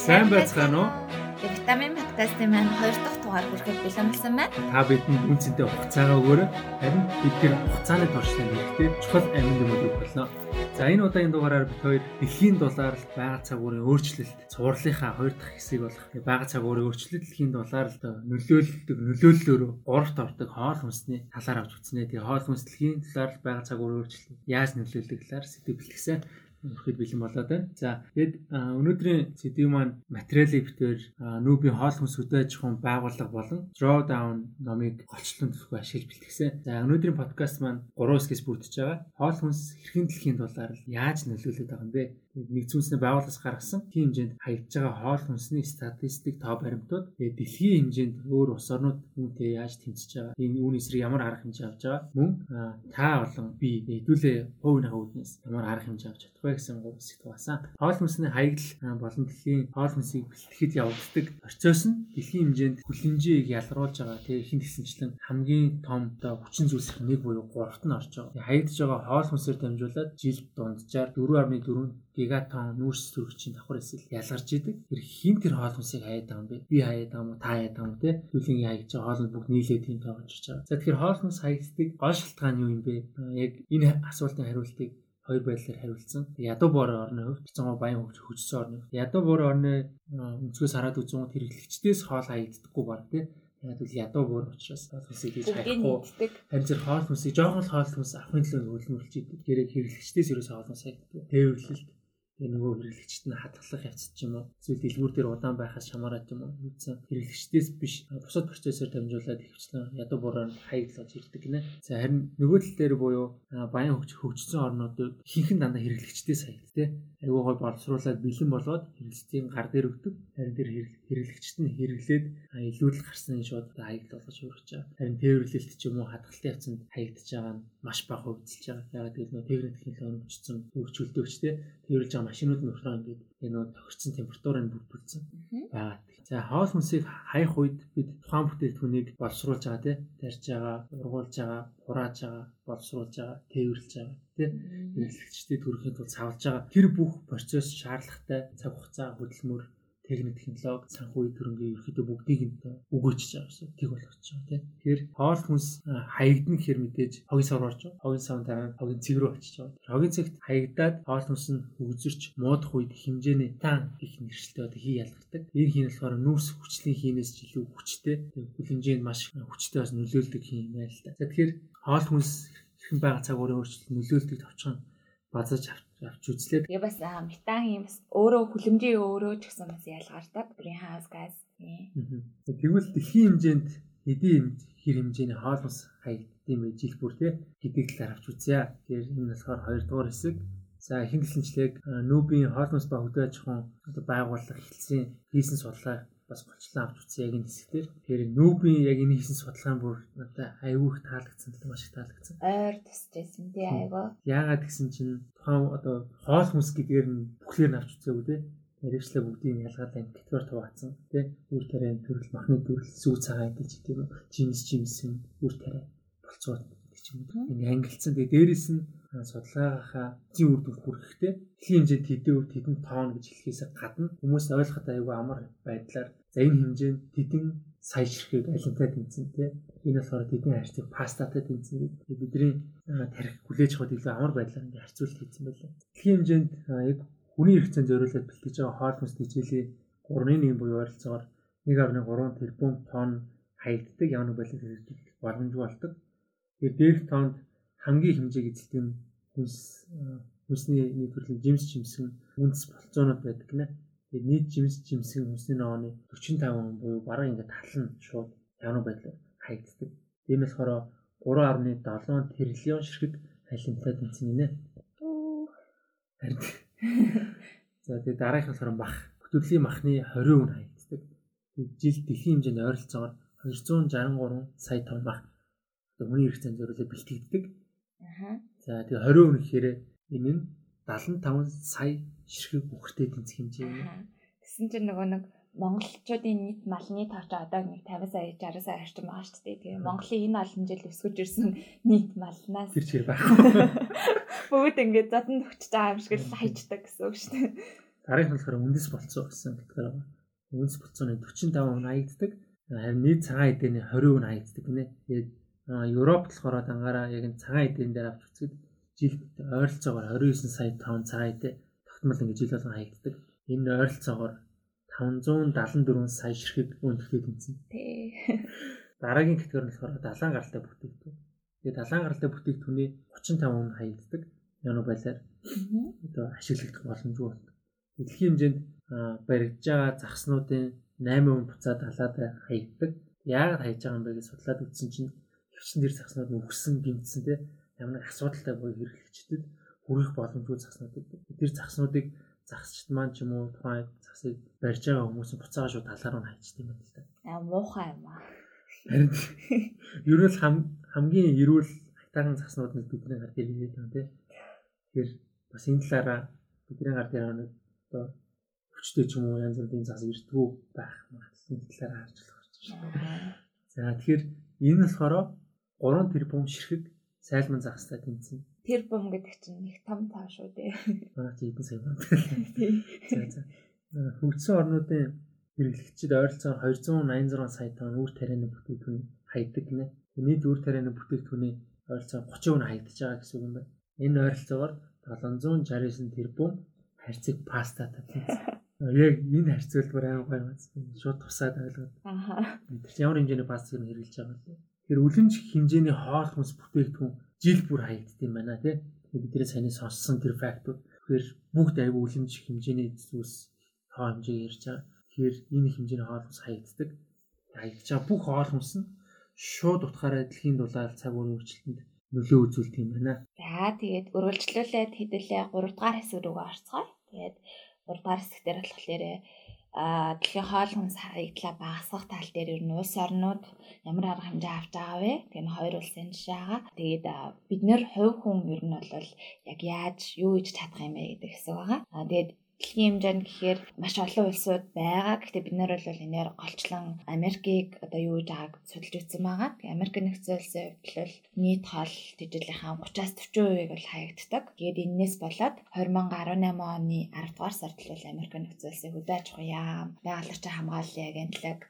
Сайн байцгаана уу? Витамин подкастын маань 2 дахь дугаар хүрэхэд бэлэн болсон байна. Та бидэнд үнцэнтэй хугацаагаа өгөөрэй. Харин бид тэр хугацааны туршлага нэгтэй чухал амин юмыг болно. За энэ удаагийн дугаараар бид хоёр дэлхийн дулаалд бага цагуурын өөрчлөлт, цувралынхаа хоёр дахь хэсэг болох бага цагуурын өөрчлөлт дэлхийн дулаалд нөлөөлөлдөг нөлөөллөөрөө гуравт ордог хоол хүнсний талаар авч үзнэ. Тэгээ хоол хүнс дэлхийн дулаалд бага цагуурын өөрчлөлт яаж нөлөөлдөг талаар сэдв бэлтгэсэн өрхөд бэлэн болоод байна. За тэгэд өнөөдрийн сэдв маань материалын битээр нүүбийн хоол хүнс хөдөө аж ахуйн байгууллага болон Drawdown номыг голчлон төлөхөөр ашиглаж бэлтгэсэн. За өнөөдрийн подкаст маань 3 хэсгээс бүрдэж байгаа. Хоол хүнс хэрхэн дэлхийн дулаар яаж нөлөөлөд байгаа юм бэ? Нэгдсэн үндэсний байгууллагаас гаргасан. Тийм хэмжээнд хаягдж байгаа хоол хүнсний статистик тоо баримтууд дэлхийн хэмжээнд өөр улс орнууд үүнтэй яаж тэмцэж байгаа? Энэ үүний эсрэг ямар арга хэмжээ авч байгаа? Мөн та болон би хэдүүлээ хувийн хавууднаас ямар арга хэмжээ авч чадах вэ гэсэн гол хэсэгт басан хоол хүнсний хаягдал болон дэлхийн хоол хүнсийг бэлтгэхэд явагддаг процесс нь дэлхийн хэмжээнд хүлэмжийг ялруулж байгаа. Тийм ихэн гэсэнчлэн хамгийн том оо хүчин зүйлсийн нэг буюу гуравт нь орж байгаа. Хаягдж байгаа хоол хүнсээр дамжуулаад жилд дунджаар 4.4 гигатон нүүрс төрөгчийн давхар эсэл ялгарч идэг. Тэр хин тэр хоол хүнсийг хаяад байгаа юм бэ? Би хаяад байгаа юм уу? Та хаяад байгаа юм те? Түлхин хаягч хоол нь бүгд нийлээд тийм ирж байгаа. За тэгэхээр хоол хүнс хаягддаг гол шалтгаан юу юм бэ? Яг энэ асуултын хариултыг хоёр байдлаар хариулсан. Ядуу бор орны хувьд цэцэн баян хөгж хөжсөн орны. Ядуу бор орны өнцгөөс хараад үзэн хэрэглэгчдээс хоол хаягддаггүй баг тийм Яг л ядуу бүр учраас хоол хүнсийг хийж хайхгүй. Харин зэрэг хоол хүнсийг жоохон хоол хүнс авахын төлөө хөлмөрлж идэг. Гэрэг хэрэглэгчдээс ерөөсөө хоол хүнс хайдаг. Тээвэрлэлт тэгээ нөгөө хэрэглэгчд нь хадгалах явц ч юм уу эсвэл дэлгүүр дээр удаан байхаас шамаарат юм уу үүсэн хэрэглэгчдээс биш бусад процессор дамжуулаад хөвчлэн ядуу бураар хаягдлаж ирдэг гинэ. За харин нөгөө тал дээр буюу баян хөгж хөгжсөн орнуудыг ихэнх дандаа хэрэглэгчдээс хаягд тэ. Айгуу гой боловсруулаад бэлэн болоод хэрэглэгчдийн гар дээр өгдөг. Харин тэр хэрэглэгчд нь хэрэглээд илүүдэл гарсан шууд хаягдл болгож өргөж байгаа. Харин тээвэрлэлт ч юм уу хадгалтын явцанд хаягдж байгаа нь маш бага хувьдэлж байгаа. Ягаад гэвэл нөгөө техник технологи өргөжсөн хөгжүүлдэгч тэ тээвэрлж байгаа машинууд нь болохоор ингээд энэ нөө тохирсон температурыг бүрдүүлсэн байгаа. За хоол хүнсийг хаях үед бид тухайн бүтээгдэхүүнийг боловсруулж байгаа тий. Тарьж байгаа, ургуулж байгаа, хурааж байгаа, боловсруулж байгаа, тээвэрлж байгаа тий. Хэрэглэгчдийн төрөхийн тулд савлж байгаа. Тэр бүх процесс шаардлагатай цаг хугацаа хөдөлмөр техник технологи санхүү төрөнгийн ерөөхдөө бүгдийг нь өгөөчж байгаа гэсэн тэг болгоч байгаа тийм. Тэгэхээр хоол хүнс хаягдна гэхэр мэдээж хогийн сав орж байгаа. Хогийн сав тавиад хогийн цэг рүү очиж байгаа. Хогийн цэгт хаягдаад хоол хүнс нь хөгжирч муудах үед хэмжээний таан их нэршилтэй одоо хий ялгардаг. Энэ хий нь болохоор нүүрс хүчлийн хийнээс ч илүү хүчтэй. Хүлэмжээнд маш хүчтэй бас нөлөөлдөг хий юм байна л да. За тэгэхээр хоол хүнс хэрхэн байгаа цаг уурын өөрчлөлт нөлөөлдөг товчхон базаж авч авч үзлээ. Тэгээ бас метан юм бас өөрөө хүлэмжийн өөрөө ч гэсэн бас ялгардаг. Greenhouse gas. Тэгвэл дэлхийн хэмжээнд эдийн хэр хэмжээний хоол ус хаягдсан бэ жил бүр тий хэдийг талаар авч үзье. Тэгэхээр энэ болохоор 2 дугаар хэсэг. За ихэнх хэлэнчлэг нүүбийн ус ба хөдөө аж ахуйн байгууллага хэлсэн хийсэн судалгаа бас голчлон авч үзсэн яг энэ хэсгээр. Тэгэхээр нүүбийн яг энэ хийсэн судалгаан бүр надад аюу их таалагдсан маш их таалагдсан. Ойр тусчихсан тий аюу. Яагаад гэсэн чинь тухайн одоо хоол хүнс гэдгээр нь бүхлээр нь авч үзээгүй тий. Мэргэжлээ бүгдийг ялгаалаа категори хуваацсан тий. Үр тариа төрөл махны төрөл сүү цагаан гэж тийм жимс жимсэн үр тариа болцоод гэж юм. Ингээ ангилцсан. Тэгээ дээрэс нь судалгаагаа зин үр дүн хүрэхтэй дэлхийн хэмжээнд тэдэв тэдэн тоон гэж хэлхээс гадна хүмүүс ойлгоход аюу амар байдлаар за энэ хэмжээнд тэдэн сая ширхэг алинтай тэнцэн тий энэ болохоор тэдний харьцаг пастатай тэнцэн бидний тарих хүлээж авах илүү амар байдлаар ингээ харьцуулт хийсэн байлаа дэлхийн хэмжээнд яг хүний хэрэгцээнд зориулаад бэлтгэж байгаа хоол хүнс хичээлийн 3.1 буюу ойролцоогоор 1.3 тэрбум тонн хаягддаг ямар нэг байдлаар хэрэгжих боломжгүй болдог. Тэгэхээр дээрх тоонд хамгийн хэмжээг эзэлдэг нь хүнс хүнсний нийт төрлийн жимс жимсэн үндэс болцоонууд байдаг гинэ. Тэгээд нийт жимс жимсэн хүнсний нооны 45% буюу бараг ингээд талан шууд ямар байдлаар хаягддаг. Тийм болохоор 3.7 тэрлион ширхэг халимтай тэнцэн гинэ. За тэгээд дараагийнх нь болохоор мах. Хөтөллийн махны 20% нь хаягддаг. Жил дэлхийн хэмжээнд ойролцоогоор 263 сая тонн мах хүний хэрэгцээнд зориулаад бэлтгэгддэг. Аа. За тэгээ 20 хүн гэхээр энэ нь 75 сая ширхэг бүхэртэй тэнцэх хэмжээ. Тэсэн чинь нөгөө нэг монголчуудын нийт малны тооч одоо нэг 50 сая 60 сая орчим байгаа шүү дээ. Тэгээ Монголын энэ олон жил өсгөж ирсэн нийт малнаас тэр чигээр байхгүй. Бүгд ингээд задан төгчж байгаа юм шиг л хайчдаг гэсэн үг шүү дээ. нь болохоор үндэс болцоо гэсэн хэлбэр байна. Үндэс болцооны 45% хаягддаг. Харин нийт цагаан эдээний 20% хаягддаг гинэ. Тэгээд Европт болохоор дангаараа яг энэ цагаан эдээн дээр авч үзэхэд жилд ойролцоогоор 29 сая тонн цагаан эдээ тогтмол ингэж жил болгон хаягддаг. Энэ ойролцоогоор 574 сая ширхэг өндөртэй тэнцэн. Тий. Дараагийн категори нь болохоор далайн гаралтай бүтээгдэхүүн. Тэгээд далайн гаралтай бүтээгдэхүүний 35% хаягддаг. Яну байлаар одоо ашиглагдах боломжгүй байна. Дэлхийн хэмжээнд баригдж байгаа загснуудын 8% буцаад далаад хаягддаг. Яагаад хайж байгаа юм бэ гэж судлаад үзсэн чинь хөвчн дэр загснууд нь өгсөн гинцсэн те ямар нэг асуудалтай буюу хэрэглэгчдэд хүрэх боломжгүй загснууд гэдэг. Тэр загснуудыг загсчд маань ч юм уу тухайн засыг барьж байгаа хүмүүс нь буцаага шууд талаар нь хайчдаг юм байна л да. Аа муухай юм аа. Харин ерөөл хамгийн эрүүл хайтахан загснууд нь бидний гар дээр ирээд байна тийм. Тэгэхээр бас энэ талаараа бидний гар дээр нэг одоо хүчтэй ч юм уу янз бүрийн зас ирдгүү байх магадлалын талаар харж болох гэж байна. За тэгэхээр энэ болохоор 3 тэрбум ширхэг сайлман загстай тэнцэн. Тэр бом гэдэг чинь нэг том тоо шүү дээ. Манай чи эдэн сая байна. За за. Хөгжсөн орнуудын хэрэглэгчид ойролцоогоор 286 сая тонн үр тарианы бүтээгдэхүүн хайдаг гинэ. Нийт үр тарианы бүтээгдэхүүний ойролцоогоор 30% нь хаягдж байгаа гэсэн үг юм байна. Энэ ойролцоогоор 769 тэрбум харьцаг пастатай тэнцэн. Яг энэ харьцуулбар аим гоё байна. Шууд тусаад ойлгоод. Аа. Тэр ямар хэмжээний пастыг хэрэглэж байгаа вэ? Тэр үлэмж хэмжээний хоол хүнс бүтээгдэхүүн жил бүр хаягддаг юм байна тий. Бидний саяны сонссон тэр фактууд тэгэхээр бүгд аюу үлэмж хэмжээний зүйлс тоо хэмжээ ярьж байгаа. Тэгэхээр энэ хэмжээний хоол хүнс хаягддаг. Хаягдж байгаа бүх хоол хүнс нь шууд утгаараа дэлхийн дулаал цаг үеийн өөрчлөлтөнд нөлөө үзүүлдэг юм байна. За тэгээд өргөлжлүүлээд хэдүүлээ 3 дугаар хэсэг рүү орцгоё. Тэгээд 3 дугаар хэсэг дээр болохоор а дэлхийн хоол хүнс хаягдлаа багасгах тал дээр ер нь улс орнууд ямар арга хэмжээ авч байгаа вэ? Тэгээ нь хоёр улсын жишээ байгаа. Тэгээд бид нэр хувь хүн ер нь бол яг яаж юу хийж чадах юм бэ гэдэг хэсэг байгаа. А тэгээд дэлхийн хэмжээнд гэхээр маш олон улсууд байгаа. Гэхдээ бид нар бол энээр голчлон Америкийг одоо юу гэж байгааг судалж үзсэн байгаа. Америк нэгдсэн улсын хувьд бол нийт хоол тэжээлийн 30-аас 40%-ийг бол хаягддаг. Тэгээд энэс болоод 2018 оны 10 дугаар сард бол Америк нэгдсэн улсын хөдөө аж ахуйн яам, байгалийн хамгааллын агентлаг,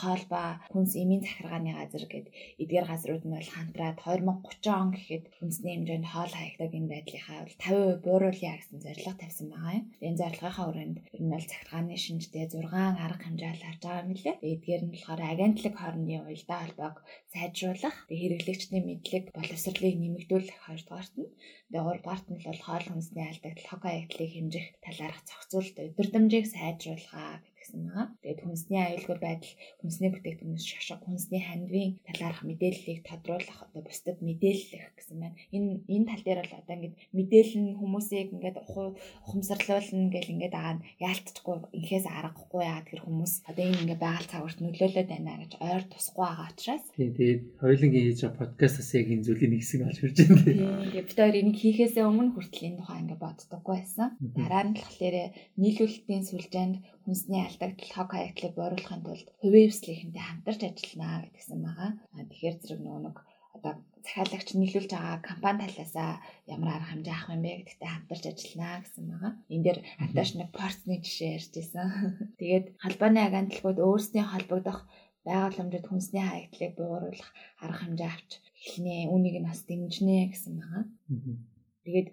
хоолбоо хүнс эмийн захиргааны газар гэд эдгээр газрууд нь бол хамтраад 2030 он гэхэд хүнсний хэмжээнд хоол хаягдаг энэ байдлынхаа бол 50% бууруулъя гэсэн зорилго тавьсан байгаа юм. Энэ зорилго ажиллагаагаа хүрээнд ер нь бол захиргааны шинжтэй 6 арга хэмжээ харж байгаа лээ. Эдгээр нь болохоор агентлаг хоорондын уялдаа холбоог сайжруулах, хэрэглэгчдийн мэдлэг боловсролыг нэмэгдүүлэх хоёрдугаарт нь Тэгээ гуравдугаарт нь бол хоол хүнсний алдагдал, хог аягдлыг хэмжих талаарх зохицуулт, удирдамжийг сайжруулгаа гэсэн байгаа. Тэгээд хүнсний аюулгүй байдал, хүнсний бүтээгдэхүүнээс шошго, хүнсний хандвийн талаарх мэдээллийг тодруулах одоо бусдад мэдээлэх гэсэн байна. Энэ энэ тал дээр бол одоо ингээд мэдээлэл нь хүмүүсийг ингээд ухамсарлуулна гэл ингээд аа яалтчгүй инхээс аргагүй яа тэр хүмүүс одоо энэ ингээд байгаль цагаарт нөлөөлөд байна гэж ойр тусахгүй байгаа учраас. Тийм тэгээд хоёулангийн хийж байгаа подкастаас яг энэ зүйлийн нэг хэсэг олж ирж байна. Тийм ингээд бид хоёр энийг хийхээсээ өмнө хүртэл энэ тухай ингээд боддоггүй байсан. Дараа нь болохоор нийлүүлэлтийн сүлжээнд хүнсний алдагдал хог хаягдлыг бойруулахын тулд хувийн эвслийнхэнтэй хамтарч ажиллана гэдгсэн байгаа. Тэгэхээр зэрэг нөгөө нэг одоо захиалагч нийлүүлж байгаа компани талаасаа ямар арга хэмжээ авах юм бэ гэдэгтээ хамтарч ажиллана гэсэн байгаа. Энэ дээр хатааш нэг порцны жишээ ярьж байсан. Тэгээд халбааны агентлагууд өөрсдийн холбогдох байгууламжид хүнсний хаягдлыг бууруулах арга хэмжээ авч эхлэнэ. Үнийг нь бас дэмжнэ гэсэн байгаа. Тэгээд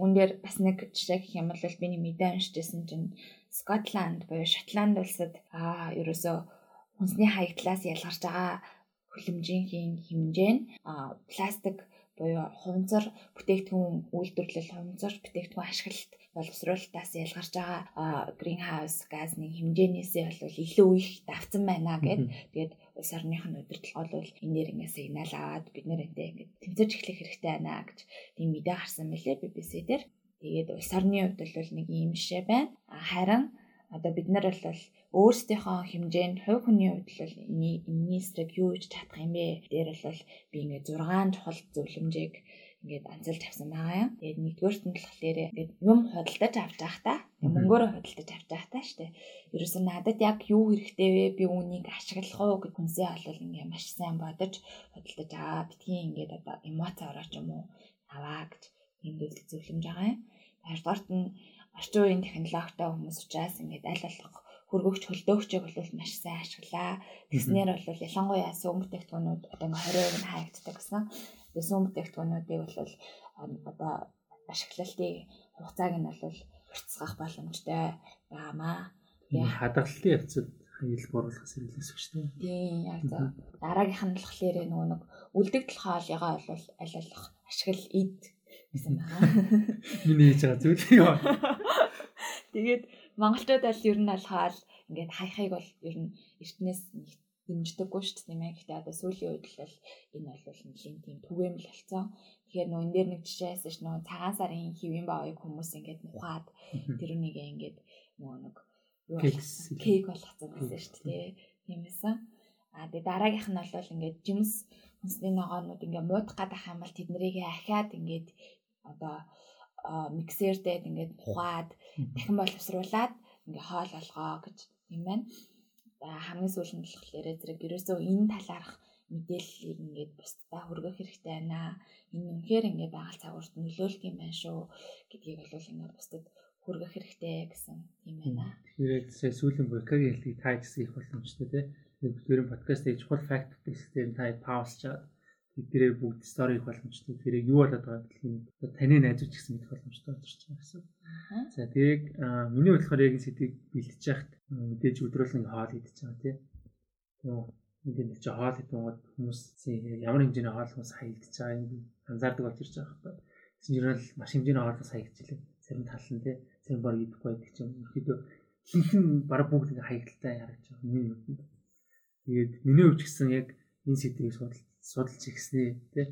үүн дээр бас нэг жишээ гэх юм бол би нэг мэдээ уншижсэн чинь Скотланд буюу Шотланд улсад аа ерөөсөө хүнсний хаягдлаас ялгарч байгаа хөлөмжийн хэмжээ нь пластик буюу хуванцар бүтээгдэхүүн үйлдвэрлэл хуванцар бүтээгдэхүүн ашиглалт боловсруулалтаас ялгарч байгаа гринхаус газны хэмжээнээсээ бол илүү их давцсан байна гэд. Тэгээд улс орных нь удирдлага бол энээр ингээ сигнал аваад бид нэр энтэй ингээ тэмцэж эхлэх хэрэгтэй байна гэж тийм мэдээ гарсан мэлээ BBC дээр Тэгээд улс орны хувьд бол нэг ийм жишээ байна. Харин одоо бид нар бол өөрсдийнхөө хэмжээнд хувь хүний хувьд бол энэний эсрэг юу гэж чадах юм бэ? Дээр бол би ингээд 6 чухал зөвлөмжийг ингээд анзалж авсан байгаа юм. Тэгээд нэгдүгээрт нь болохоор ингээд юм худалдаж авч явах та. Мөнгөөрөө худалдаж авч явах та штэ. Ерөөсөө надад яг юу хэрэгтэй вэ? Би үүнийг ашиглах уу гэх хүнсээ бол ингээд маш сайн бодож худалдаж аваа. Битгий ингээд одоо эмоц орооч юм уу аваа гэж энэ зүйл зөвлөмж байгаа юм. Хоёрдугаарт нь орчин үеийн технологитой хүмүүс учраас ингээд аль болох хөргөгч хөлдөөгчийг бол маш сайн ашиглаа. Тэгснээр бол ялангуяа сүм бүтээгдэхүүнүүд одоо ингээ 20% нь хаягддаг гэсэн. Тэгээ сүм бүтээгдэхүүнүүдийг бол одоо ашиглалтын хугацааг нь бол уртсгах боломжтой байгаамаа. Тэгээ хадгалалтын явцад хайлт оруулахаас илээс гэж тийм. Тийм яг зөв. Дараагийнх нь болохоор нөгөө нэг үлдэгдэл хоолойгоо бол аль болох ашигла ид гэсэн байна. Миний хийж байгаа зүйл юм. Тэгээд монголчууд бол ер нь алхаал ингээд хайхыг бол ер нь эртнээс дэмждэггүй шүү дээ тийм ээ. Гэхдээ одоо сүүлийн үед л энэ бол нэлийн тийм түгээмэл болцсон. Тэгэхээр нөө энэ дээр нэг жишээсэн ш нөө цагаан сарын хэвэн баоыг хүмүүс ингээд мухаад тэр үнийг ингээд нөгөө нэг кейк болгоцсон гэсэн шүү дээ. Тиймээсэн. А тэгээ дараагийнх нь бол ингээд жимс хүнсний ногоонууд ингээд муудах гадах юм бол тэднийг ахиад ингээд одоо миксер дээр ингээд тухаад дахин боловсруулад ингээ хоол олгоо гэж юм байна. За хамгийн сүүл нь болохоор зэрэг ерөөсөө энэ талаарх мэдээллийг ингээд бусдаа хүргэх хэрэгтэй байна. Энэ үнэхээр ингээд байгаль цагуурт нөлөөлт юм байна шүү гэдгийг бол ингээд бусдад хүргэх хэрэгтэй гэсэн юм байна. Тэгэхээр сүүлийн вокагийн хэлийг та гэсэн их боломжтой тий. Бидний подкастыг чухал факт тестээр та паузчаад тэдгээрээ бүгд стори их боломжтой. тэрийг юу болоод байгааг дэлхийн таны найзууч гэсэн мэдэх боломжтой болж байгаа гэсэн. За тэгээд миний бодлохоор яг энэ сэдвийг бэлтэж яхад мэдээж өдрөөл нэг хоол идэж байгаа тий. Тэгээд нэг чи хоол идэнгод хүмүүс ямар хэмжээний хоол хүмүүс хаягдж байгаа юм анзаардаг болж ирж байгаа байхгүй. Тэгсэн чинь л маш хэмжээний хоол хүмүүс хаягдж илээ. Зарим талан тий. Зарим баг идэхгүй байдаг чинь ерөөдөө хинхэн баг бүгд ингээ хаягдaltaй харагдаж байгаа. Миний хувьд. Тэгээд миний хувьд ч гэсэн яг энэ сэдвийг судалж судалж ихснээ тий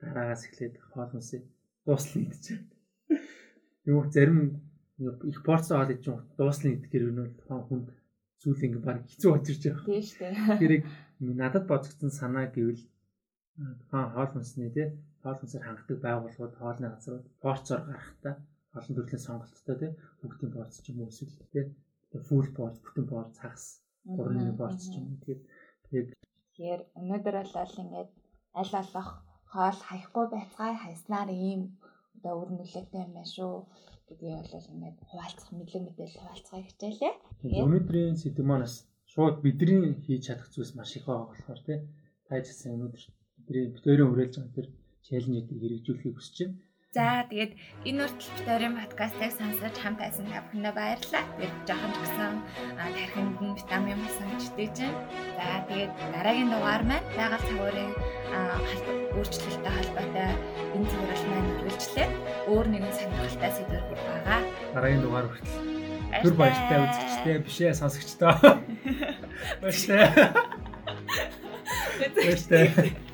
дараагаас эхлээд хоолносыг дууслан идчихэ. Юу зарим их порцоо хоол идэж дууслан идэхээр юу нь хүнд зүйл ингээ баг хэцүү ирж байгаа. Тийм шүү дээ. Тэрийг надад бодогдсон санаа гэвэл тухайн хоол хүнсний тий хоол хүнсээр хангадаг байгууллагууд хоолны газрууд порцоор гарахтаа олон төрлийн сонголттой тий бүгдийн порц ч юм уу эсвэл тий фул порц бүтэн порц хагас гурван порц ч юм уу тэгээд Тэгэхээр өнөөдөр бол ингээд аль болох хоол хаяхгүй байцгаа хайснаар ийм одоо өр нөлөөтэй юм байна шүү гэдгийг бол ингээд хуваалцах мэдлэг мэдээлэл хуваалцахыг хичээлээ. Өнөөдрийн сэдв манаас шууд бидний хийж чадах зүйлс маш их байгаа болохоор тий тайжсан өнөөдөр бидний битэрийн хүрээлж байгаа тэр челленжийг хэрэгжүүлэхийг хүсэж байна. За тэгээд энэ үртэл битэрийн подкастыг сонсож хамт байсан та бүхэндээ баярлалаа. Тэгээд жоохон ч гэсэн тархинд нь витамин басан гэж дэж байна. За тэгээд дараагийн дугаар маань байгаль цагуурын өөрчлөлттэй холбоотой энэ цуврал маань үргэлжлээ. Өөр нэгэн сонирхолтой сэдвэр байгаа. Дараагийн дугаар хүртэл түр баяртай үзэгчтэй бишээ сонсогчдоо. Баяртай. Баяртай.